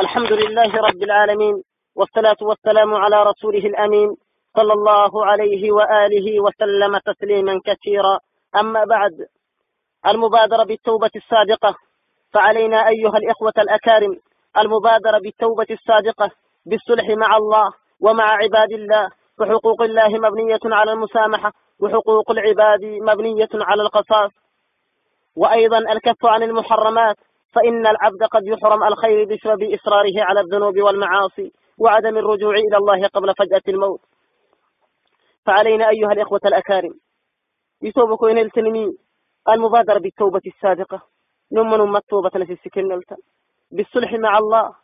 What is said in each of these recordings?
الحمد لله رب العالمين والصلاة والسلام على رسوله الأمين صلى الله عليه وآله وسلم تسليما كثيرا. أما بعد المبادرة بالتوبة الصادقة. فعلينا أيها الإخوة الأكارم المبادرة بالتوبة الصادقة بالصلح مع الله ومع عباد الله. فحقوق الله مبنية على المسامحة وحقوق العباد مبنية على القصاص. وأيضا الكف عن المحرمات. فإن العبد قد يحرم الخير بسبب إصراره على الذنوب والمعاصي وعدم الرجوع إلى الله قبل فجأة الموت. فعلينا أيها الإخوة الأكارم يتوب كوين التنمي المبادرة بالتوبة الصادقة. نمن أم التوبة التي سكنلتا بالصلح مع الله.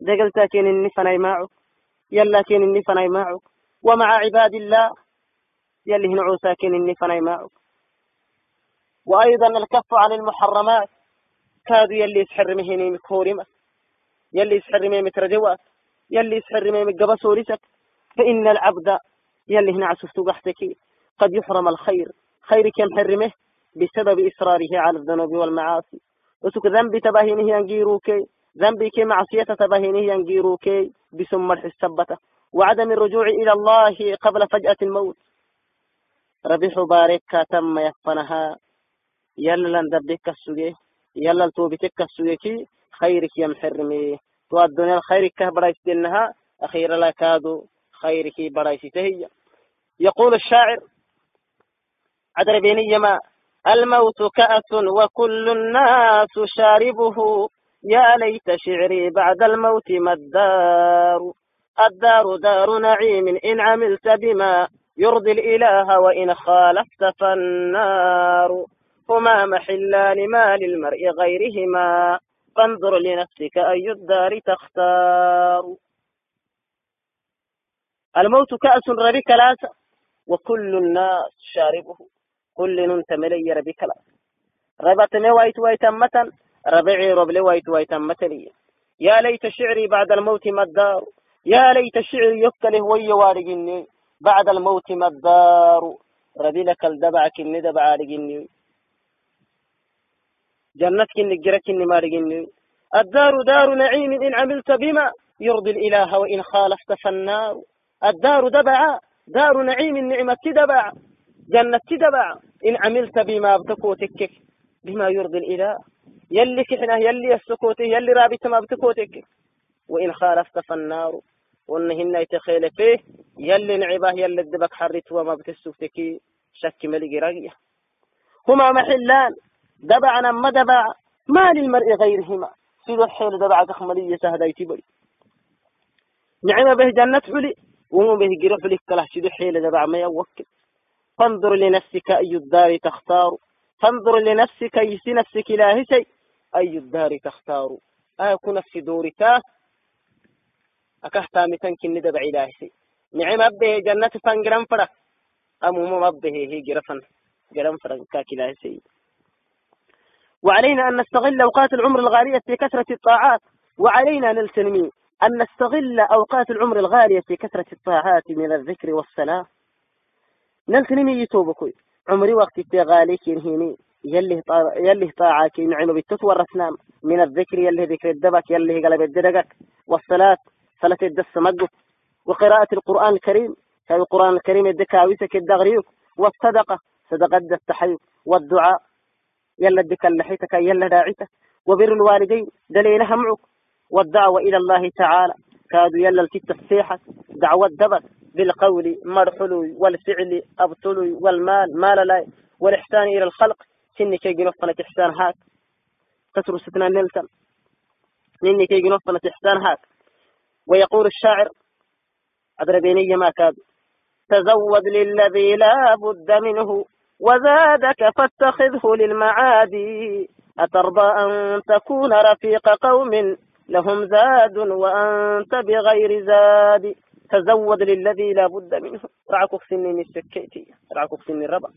دقلتا كين النفناي معك. يلا كين النفناي معك. ومع عباد الله. يلي هنعوسا كين النفناي معك. وأيضا الكف عن المحرمات. كادو يلي يسحر مهني مكورمة يلي يسحر مي مترجوات يلي يسحر مي مقبسورسك فإن العبد يلي هنا عسفتو قحتك قد يحرم الخير. خير كم حرمه بسبب إصراره على الذنوب والمعاصي. وسك ذنب تباهينه ينجيروكي ذنبي كي معصية تباهينه ينجيروكي بسم الحسبته وعدم الرجوع إلى الله قبل فجأة الموت. ربيح بارك تم يفنها يلا لندبك السجيه. يلا توبتك السويكي خيرك يا محرمي تو الدنيا خيرك برايس دينها أخيرا لا كادو خيرك برايس تهي يقول الشاعر عدر بيني ما الموت كأس وكل الناس شاربه يا ليت شعري بعد الموت ما الدار الدار دار نعيم إن عملت بما يرضي الإله وإن خالفت فالنار هما محلان ما للمرء غيرهما فانظر لنفسك أي الدار تختار الموت كأس ربي كلاس وكل الناس شاربه كل ننت ملي ربي كلاس ربط وايت ويتمة ربعي ربلي وايت ويتمة يا ليت شعري بعد الموت ما الدار يا ليت شعري يفتله وي وارقني بعد الموت ما الدار ربي لك الدبعك الندب عارقني جنتك نجرك ما رجني الدار دار نعيم إن عملت بما يرضي الإله وإن خالفت فالنار. الدار دبع دار نعيم النعمة دبع. جنة دبع. إن عملت بما بتكوتك بما يرضي الإله. يلي كحنا يلي السكوت يلي رابط ما بتكوتك. وإن خالفت فالنار. وإنهن يتخيل فيه. يلي نعباه يلي الدبك حرت وما بتسوتك. شك ملقي رقية. هما محلان. دبع نما دبع ما للمرء غيرهما. سيدو الحيل دبع تخملية سهدايتي بي نعم به جنة حلي ومو به قرف لك كله. سيدو الحيل دبع ما يوكل. فانظر لنفسك أي الدار تختار. فانظر لنفسك أي نفسك لا شيء. أي الدار تختار. أكو نفس دورك. أكهتا متنك ندبع إله شيء. نعم أبه جنة فانقرم فرق أمو مبه هي قرفا قرم فرق كاك شيء. وعلينا أن نستغل أوقات العمر الغالية في كثرة الطاعات وعلينا نلتنمي أن نستغل أوقات العمر الغالية في كثرة الطاعات من الذكر والصلاة. نلتنمي يتوبكوي عمري وقت غالي كينهيني يلي طا... يلي طاعة نعم بالتتوى الرسنام من الذكر يلي ذكر الدبك يلي قلب الدرقك والصلاة صلاة الدس مقف وقراءة القرآن الكريم. هذا القرآن الكريم الدكاويسك الدغريوك. والصدقة صدقة التحيي والدعاء يلا ادك لحيتك يلا داعتك وبر الوالدين دليل همعك والدعوة إلى الله تعالى كادوا يلا الكت الصيحة دعوة دبر بالقول مرحلو والفعل أبطلو والمال مال لا والإحسان إلى الخلق سني كي جنفنا إحسان هاك تترو ستنا نلتم نني كي جنفنا إحسان هاك ويقول الشاعر أدربيني ما كاد تزود للذي لا بد منه وزادك فاتخذه للمعادي أترضى أن تكون رفيق قوم؟ لهم زاد وأنت بغير زاد. تزود للذي لا بد منه. رعكك سني من السكيتي رعكك سني الربا.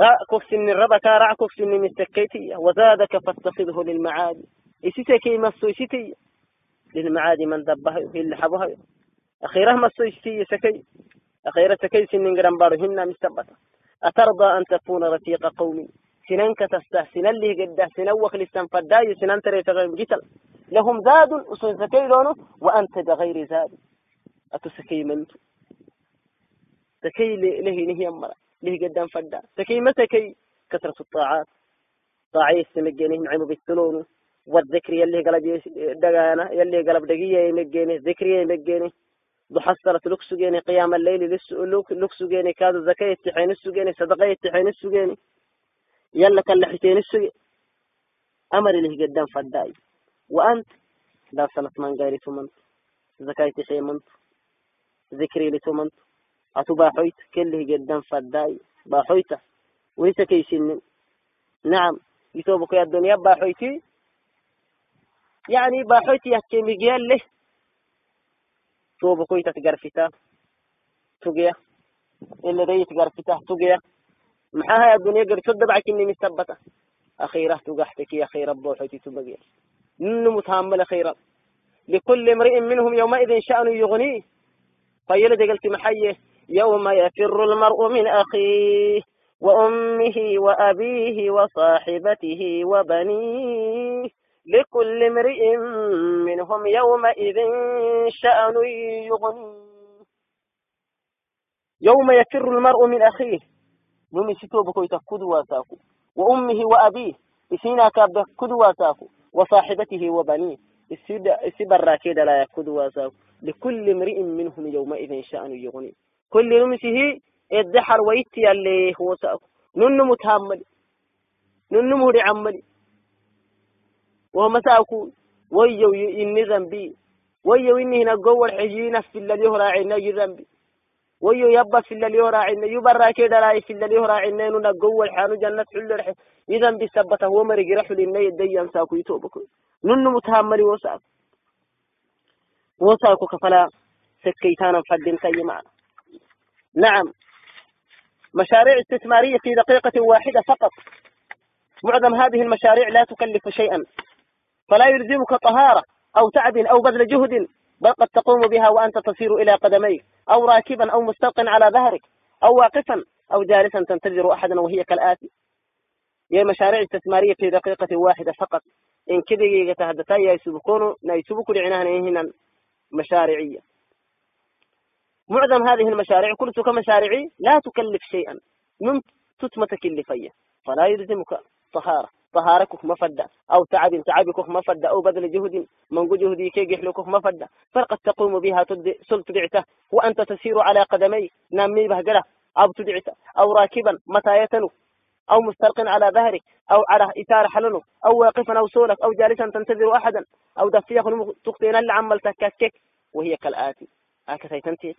رعكك سني الربا كرعكك سني من السكيتي وزادك فاتخذه للمعادي إسيتي كي مسو إسيتي. للمعادي من دبها اللي حبها أخيرا مسو إسيتي سكي أخيرا سكي سنين قرن بارهن مستبتا أترضى أن تكون رفيق قومي سننك تستحسن اللي قد سنوخ لسان فداي سنان تري تغيم جتل لهم زاد أسون سكيلون وأنت بغير زاد أتسكي منتو سكي له نهي أمرا له قدام فدا سكي ما سكي كثرة الطاعات طاعي السمجينه نعم بالتلون والذكر يلي قلب دقانا يلي قلب دقية يمجينه ذكري يمجينه duxasarat lug sugeeni qiyaama leyli lug sugeeni kaada zaka itixeeni sugeeni sadaqa itixeeni sugeeni yalla kan laxiteeni suge amar ilihgedan fadaayi wa anta daasanat mangayrito mantu zaka itixee mantu zikrilitu mantu atu baaxoyta kelihgedan fadaayi baaxoyta wehisa nacam gitoobako addunya baaxoyti yani baaxoyti yakemigyaleh تقرفتا تقيا إلا دي تقرفتا تقيا محاها الدنيا قرف تدبعك إني مثبتة أخيرا تقحتك يا خير بوحتي تبقيا ننو متهمل خيرا لكل امرئ منهم يومئذ شأن يغنيه فيلد قلت محيه يوم يفر المرء من أخيه وأمه وأبيه وصاحبته وبنيه. لكل امرئ منهم يومئذ شأن يغني يوم يفر المرء من أخيه. نمي ستو بكو يتكد واتاكو. وأمه وأبيه. إسينا كاب واتاكو. وصاحبته وبنيه. السبر كيد لا يكد واتاكو. لكل امرئ منهم يومئذ شأن يغني كل نمسه الدحر ويتي اللي هو سأكو. نن متهمل نن مهري عملي هو راعينا ذنبي ويو يبا في الذي هو راعينا يبرا كده راعي في الذي هو راعينا ننا قوة الحانو جنة حل الح إذن بسبته هو مرق رحل إني يدي ساكو يتوبكو نن متهملي وساكو وساكو كفلا سكيتانا فدين تي معنا نعم مشاريع استثمارية في دقيقة واحدة فقط معظم هذه المشاريع لا تكلف شيئا فلا يلزمك طهارة أو تعب أو بذل جهد بل قد تقوم بها وأنت تصير إلى قدميك أو راكبا أو مستلق على ظهرك أو واقفا أو جالسا تنتظر أحدا وهي كالآتي هي مشاريع استثمارية في دقيقة واحدة فقط إن كذا يتحدثا يسبقون يسبق لعناها هنا مشاريعية معظم هذه المشاريع كلها كمشاريع لا تكلف شيئا من تتم تكلفية فلا يلزمك طهارة طهارك مفدة أو تعب تعبك مفدة أو بذل جهد من جهدي كي يحلك مفدة فقد تقوم بها سلط بعته وأنت تسير على قدمي نامي بهجرة أو تدعته أو راكبا متى يتنو أو مستلق على ظهرك أو على إثار حلنه أو واقفا أو سولك أو جالسا تنتظر أحدا أو دفيخ تخطينا اللي عمل تككك وهي كالآتي هكذا تنتهي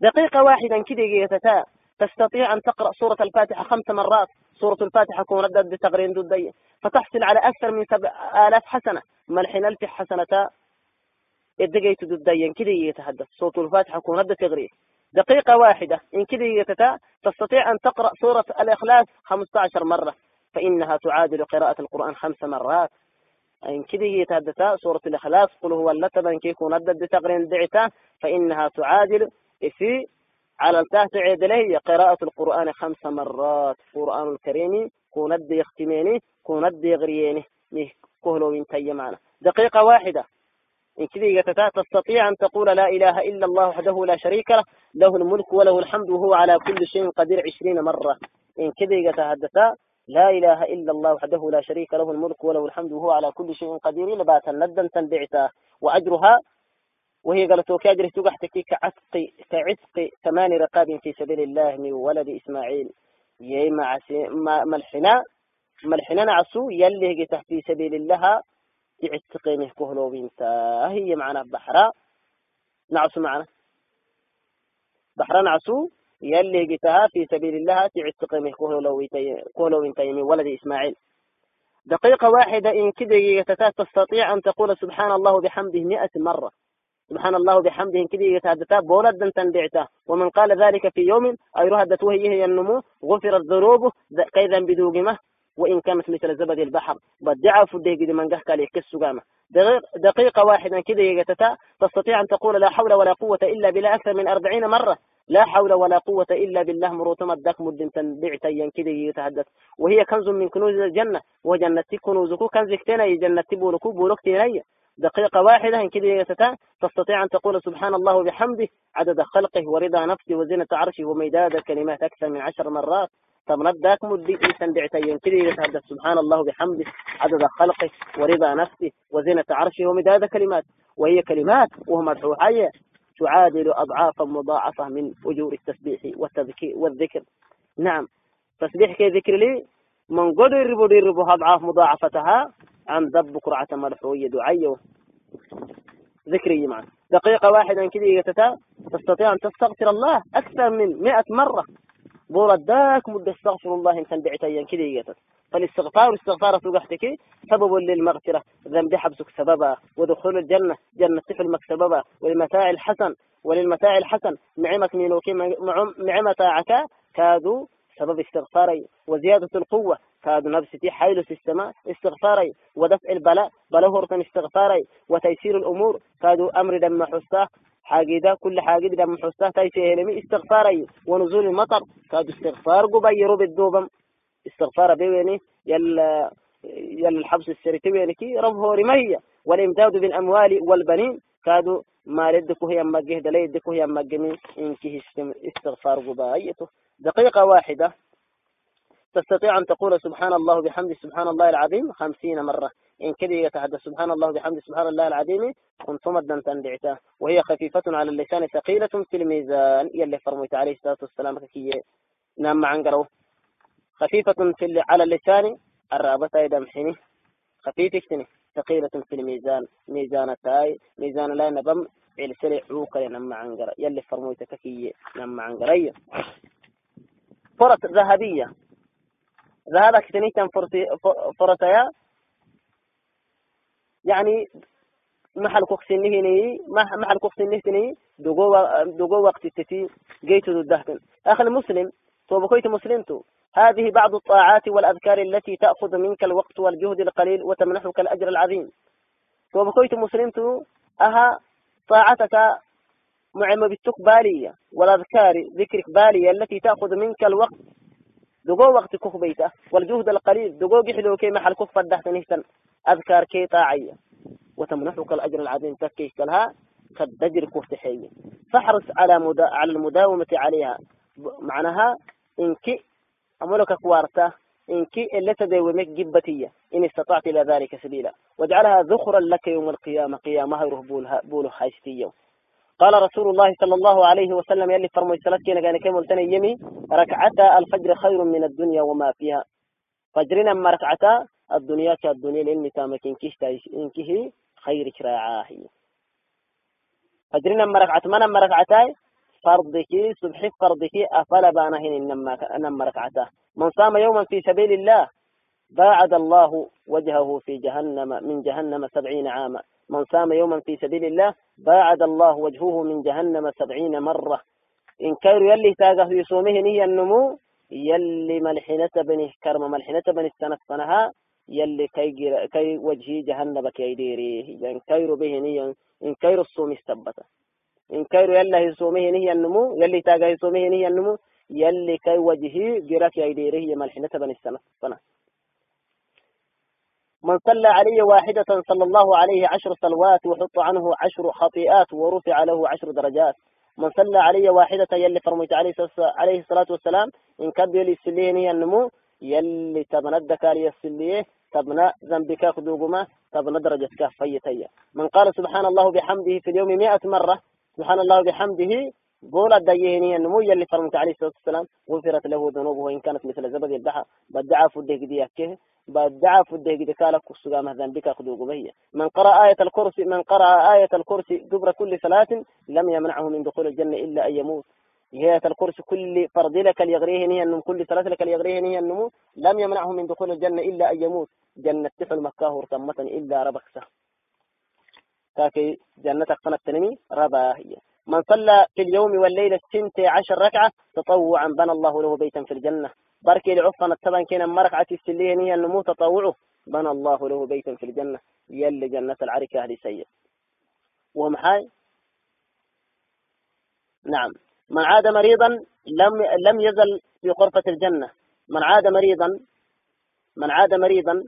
دقيقة واحدا كده يتتا تستطيع أن تقرأ سورة الفاتحة خمس مرات سورة الفاتحة كون ردت بتغرين دودية فتحصل على أكثر من سبع آلاف حسنة. ملحن ألف حسنة إدقيت دوديا كده يتحدث. سورة الفاتحة كون ردت تغرين دقيقة واحدة. إن كده تستطيع أن تقرأ سورة الإخلاص 15 مرة. فإنها تعادل قراءة القرآن خمس مرات. إن كده يتحدث. سورة الإخلاص. قل هو اللتبا كيكون ردت بتغرين دعتا. فإنها تعادل في على التحت عدله قراءة القرآن خمس مرات قرآن الكريم كوند يختميني كوند يغرييني كهلو من تي معنا. دقيقة واحدة. إن كذا تستطيع أن تقول لا إله إلا الله وحده لا شريك له له الملك وله الحمد وهو على كل شيء قدير عشرين مرة. إن كذا يتحدثا لا إله إلا الله وحده لا شريك له الملك وله الحمد وهو على كل شيء قدير لباتا ندا تنبعتا وأجرها وهي قالت وكاجر تقحتك كعتق كعتق ثمان رقاب في سبيل الله من ولد إسماعيل يي مع ملحنا ملحنا نعسو يلي تحت في سبيل الله يعتق مهكهلو بنتا هي معنا بحرا نعسو معنا بحرا نعسو يلي جتها في سبيل الله تعتق مهكهلو بنتا من ولد إسماعيل دقيقة واحدة إن كده تستطيع أن تقول سبحان الله بحمده مئة مرة سبحان الله بحمده كده يتهدتا بولد تنبعته ومن قال ذلك في يوم أي رهدت وهي النمو غفرت ذنوبه كيذا بدوغمة وإن كانت مثل زبد البحر. بدعا فده قد من قهك عليه كالسقامة دقيقة واحدة كده يتتا تستطيع أن تقول لا حول ولا قوة إلا بالله أكثر من أربعين مرة. لا حول ولا قوة إلا بالله مروتما الدك مد تنبعتا ينكده يتحدث وهي كنز من كنوز الجنة. وجنة كنوزكو كنز كتنا جنة بولكو بولك تيني دقيقة واحدة إن كده تستطيع أن تقول سبحان الله وبحمده عدد خلقه ورضا نفسه وزنة عرشه ومداد كلمات أكثر من عشر مرات. طب نداك مدي إنسان دعتين كده يتحدث سبحان الله وبحمده عدد خلقه ورضا نفسه وزنة عرشه ومداد كلمات. وهي كلمات وهو مدحو حية. تعادل أضعافا مضاعفة من أجور التسبيح والتذكير والذكر. نعم. تسبيح كي ذكر لي. من قدر يربو أضعاف مضاعفتها؟ عن ذب قرعة مدحوية دعية؟ ذكري معا. دقيقة واحدة كده تستطيع أن تستغفر الله أكثر من مئة مرة. بورداك مدة استغفر الله إن كان بعتيا كده يجتت فالاستغفار والاستغفار سوقحتك سبب للمغفرة. ذنب حبسك سببا. ودخول الجنة. جنة طفل سببا. والمتاع الحسن. وللمتاع الحسن. معمك مينوكي معمة عكا كادوا سبب استغفاري. وزيادة القوة. kaadu nafsiti xaylu sistema istikfaaray wadafci lbala bala hortan istikfaaray wataysiir lumuur kaadu amri dhamma xusta xaagida kuli xaagid dhamma xusta tayse helemi istikfaaray wanuzuul lmatar kaadu istikfaar gubayiru biduubam istikfaara beweni yal yal xabsu siriti weniki rab hoorimahiya walimdaadu bilamwaali walbaniin kaadu maaledi kuhiyamagih dalaydi kuhiyamagimi inkihistim istikfaar gubaayito daqiiqa waaxida تستطيع أن تقول سبحان الله بحمد سبحان الله العظيم خمسين مرة. إن كذا يتحدث سبحان الله بحمد سبحان الله العظيم كنت مدا تندعته وهي خفيفة على اللسان ثقيلة في الميزان. يلي فرميت عليه الصلاة والسلام كي نام عنقرو. خفيفة في على اللسان. الرابة أيضا محيني خفيفة ثقيلة في الميزان. ميزان تاي. ميزان لا نبم. السرع عوكا نم عنقر يلي فرميتك كي. نم عنقرية فرص ذهبية. ذهبك تنيتم فرصيا يعني محل كوكسين نهني محل كوكسين نهني دقو دقو وقت التتي جيت الدهتن أخي المسلم تو بكويت مسلمتو هذه بعض الطاعات والأذكار التي تأخذ منك الوقت والجهد القليل وتمنحك الأجر العظيم تو بكويت مسلمتو أها طاعتك معم بالتك بالية والأذكار ذكرك بالية التي تأخذ منك الوقت dogoo wakti kukbayta waljuhd alqaliil dogoo gixdookee maxal ku fadhaxsanihtan adkaarkee taacaya watamnaxuka alajr alcadiim takkayskalahaa kad dajir kurtaxeeye faxrus cala muda cala almudaawamati calayha macnaha inki amaloka kuwaarta inki eletadeeweme gibbatiya in istatacta ila dalika sabiila wajcalaha dhukran laka yawma alqiyama qiyamaha ruh buul haystiya قال رسول الله صلى الله عليه وسلم يلي فرمو الثلاث كينا كان كم ولتني يمي ركعتا الفجر خير من الدنيا وما فيها. فجرنا ما ركعتا الدنيا كالدنيا لأن تامك إنكيه إنكيه خير كراعاهي فجرنا ما ركعت ما ركعتاي فرضك صبح فرضك أفلا بانهن إنما ركعتا من صام يوما في سبيل الله باعد الله وجهه في جهنم من جهنم سبعين عاما. من صام يوما في سبيل الله باعد الله وجهه من جهنم سبعين مرة. إن كير يلي تاقه في صومه نية النمو يلي ملحنة بني كرم ملحنة بني السنة يلي كي, كي وجهي جهنم كي ديريه إن كير به نية إن كير الصوم استبت. إن كير يلي صومه نية النمو يلي تاقه صومه نية النمو يلي كي وجهي جرك يديريه ملحنة بني السنة فنها من صلى علي واحدة صلى الله عليه عشر صلوات وحط عنه عشر خطيئات ورفع له عشر درجات. من صلى علي واحدة يلي فرميت عليه عليه الصلاة والسلام إن كد يلي السليني النمو يلي تبندك لي السليه تبنى ذنبك خدوقما تبنى درجتك فيتيا من قال سبحان الله بحمده في اليوم مئة مرة سبحان الله بحمده قول الديهني النمو يلي فرمت عليه الصلاة والسلام غفرت له ذنوبه وإن كانت مثل زبد البحر بدعا فده ديكه بدعا فده قد كسوغا مثلا بك خدوق بهي من قرأ آية الكرسي من قرأ آية الكرسي دبر كل صلاة لم يمنعه من دخول الجنة إلا أن يموت. آية الكرسي كل فرض لك ليغريه نيا النمو كل صلاة لك ليغريه نيا النمو لم يمنعه من دخول الجنة إلا أن يموت. جنة تفل مكاه رتمة إلا ربكسه كاكي جنتك قناة تنمي ربا هي من صلى في اليوم والليلة سنتي عشر ركعة تطوعا بنى الله له بيتا في الجنة. كنا مركعة السلية نية النمو تطوعه بنى الله له بيتا في الجنة يلي جنة العركة هذه سيء ومحاي نعم من عاد مريضا لم لم يزل في غرفة الجنة من عاد مريضا من عاد مريضا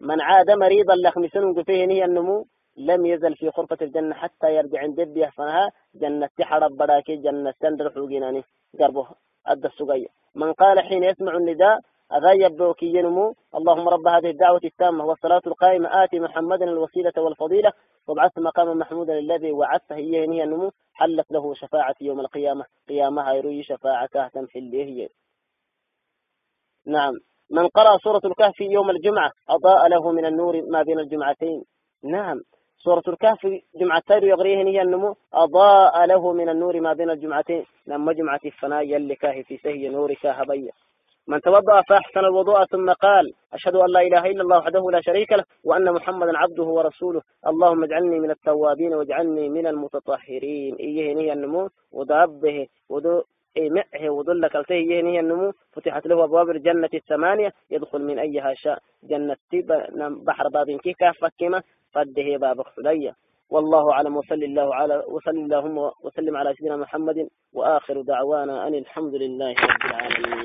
من عاد مريضا لخمسون فيه نية النمو لم يزل في غرفة الجنة حتى يرجع عند بيه فنها جنة حرب براكي جنة سندر حوقيناني قربه أدى السقية من قال حين يسمع النداء أغيب بوكي ينمو؟ اللهم رب هذه الدعوة التامة والصلاة القائمة آتي محمدا الوسيلة والفضيلة وابعث مقاما محمودا الذي وعدته هي هي النمو حلت له شفاعة يوم القيامة. قيامها يروي شفاعته تمحل هي. نعم. من قرأ سورة الكهف يوم الجمعة أضاء له من النور ما بين الجمعتين. نعم. سورة الكهف جمعتين يغريهن هي النمو أضاء له من النور ما بين الجمعتين لما جمعة الفناء يلكاه في سهي نورك هبية من توضأ فأحسن الوضوء ثم قال أشهد أن لا إله إلا الله وحده لا شريك له وأن محمدا عبده ورسوله اللهم اجعلني من التوابين واجعلني من المتطهرين إيهن هي النمو ودابه ودو معه وظل كلتيه يهنيه النمو فتحت له أبواب الجنة الثمانية يدخل من أيها شاء جنة بحر بابين كيكا فكما فده باب خلية والله أعلم. وصلى الله على وصلى اللهم وسلم على سيدنا محمد. وآخر دعوانا أن الحمد لله رب العالمين.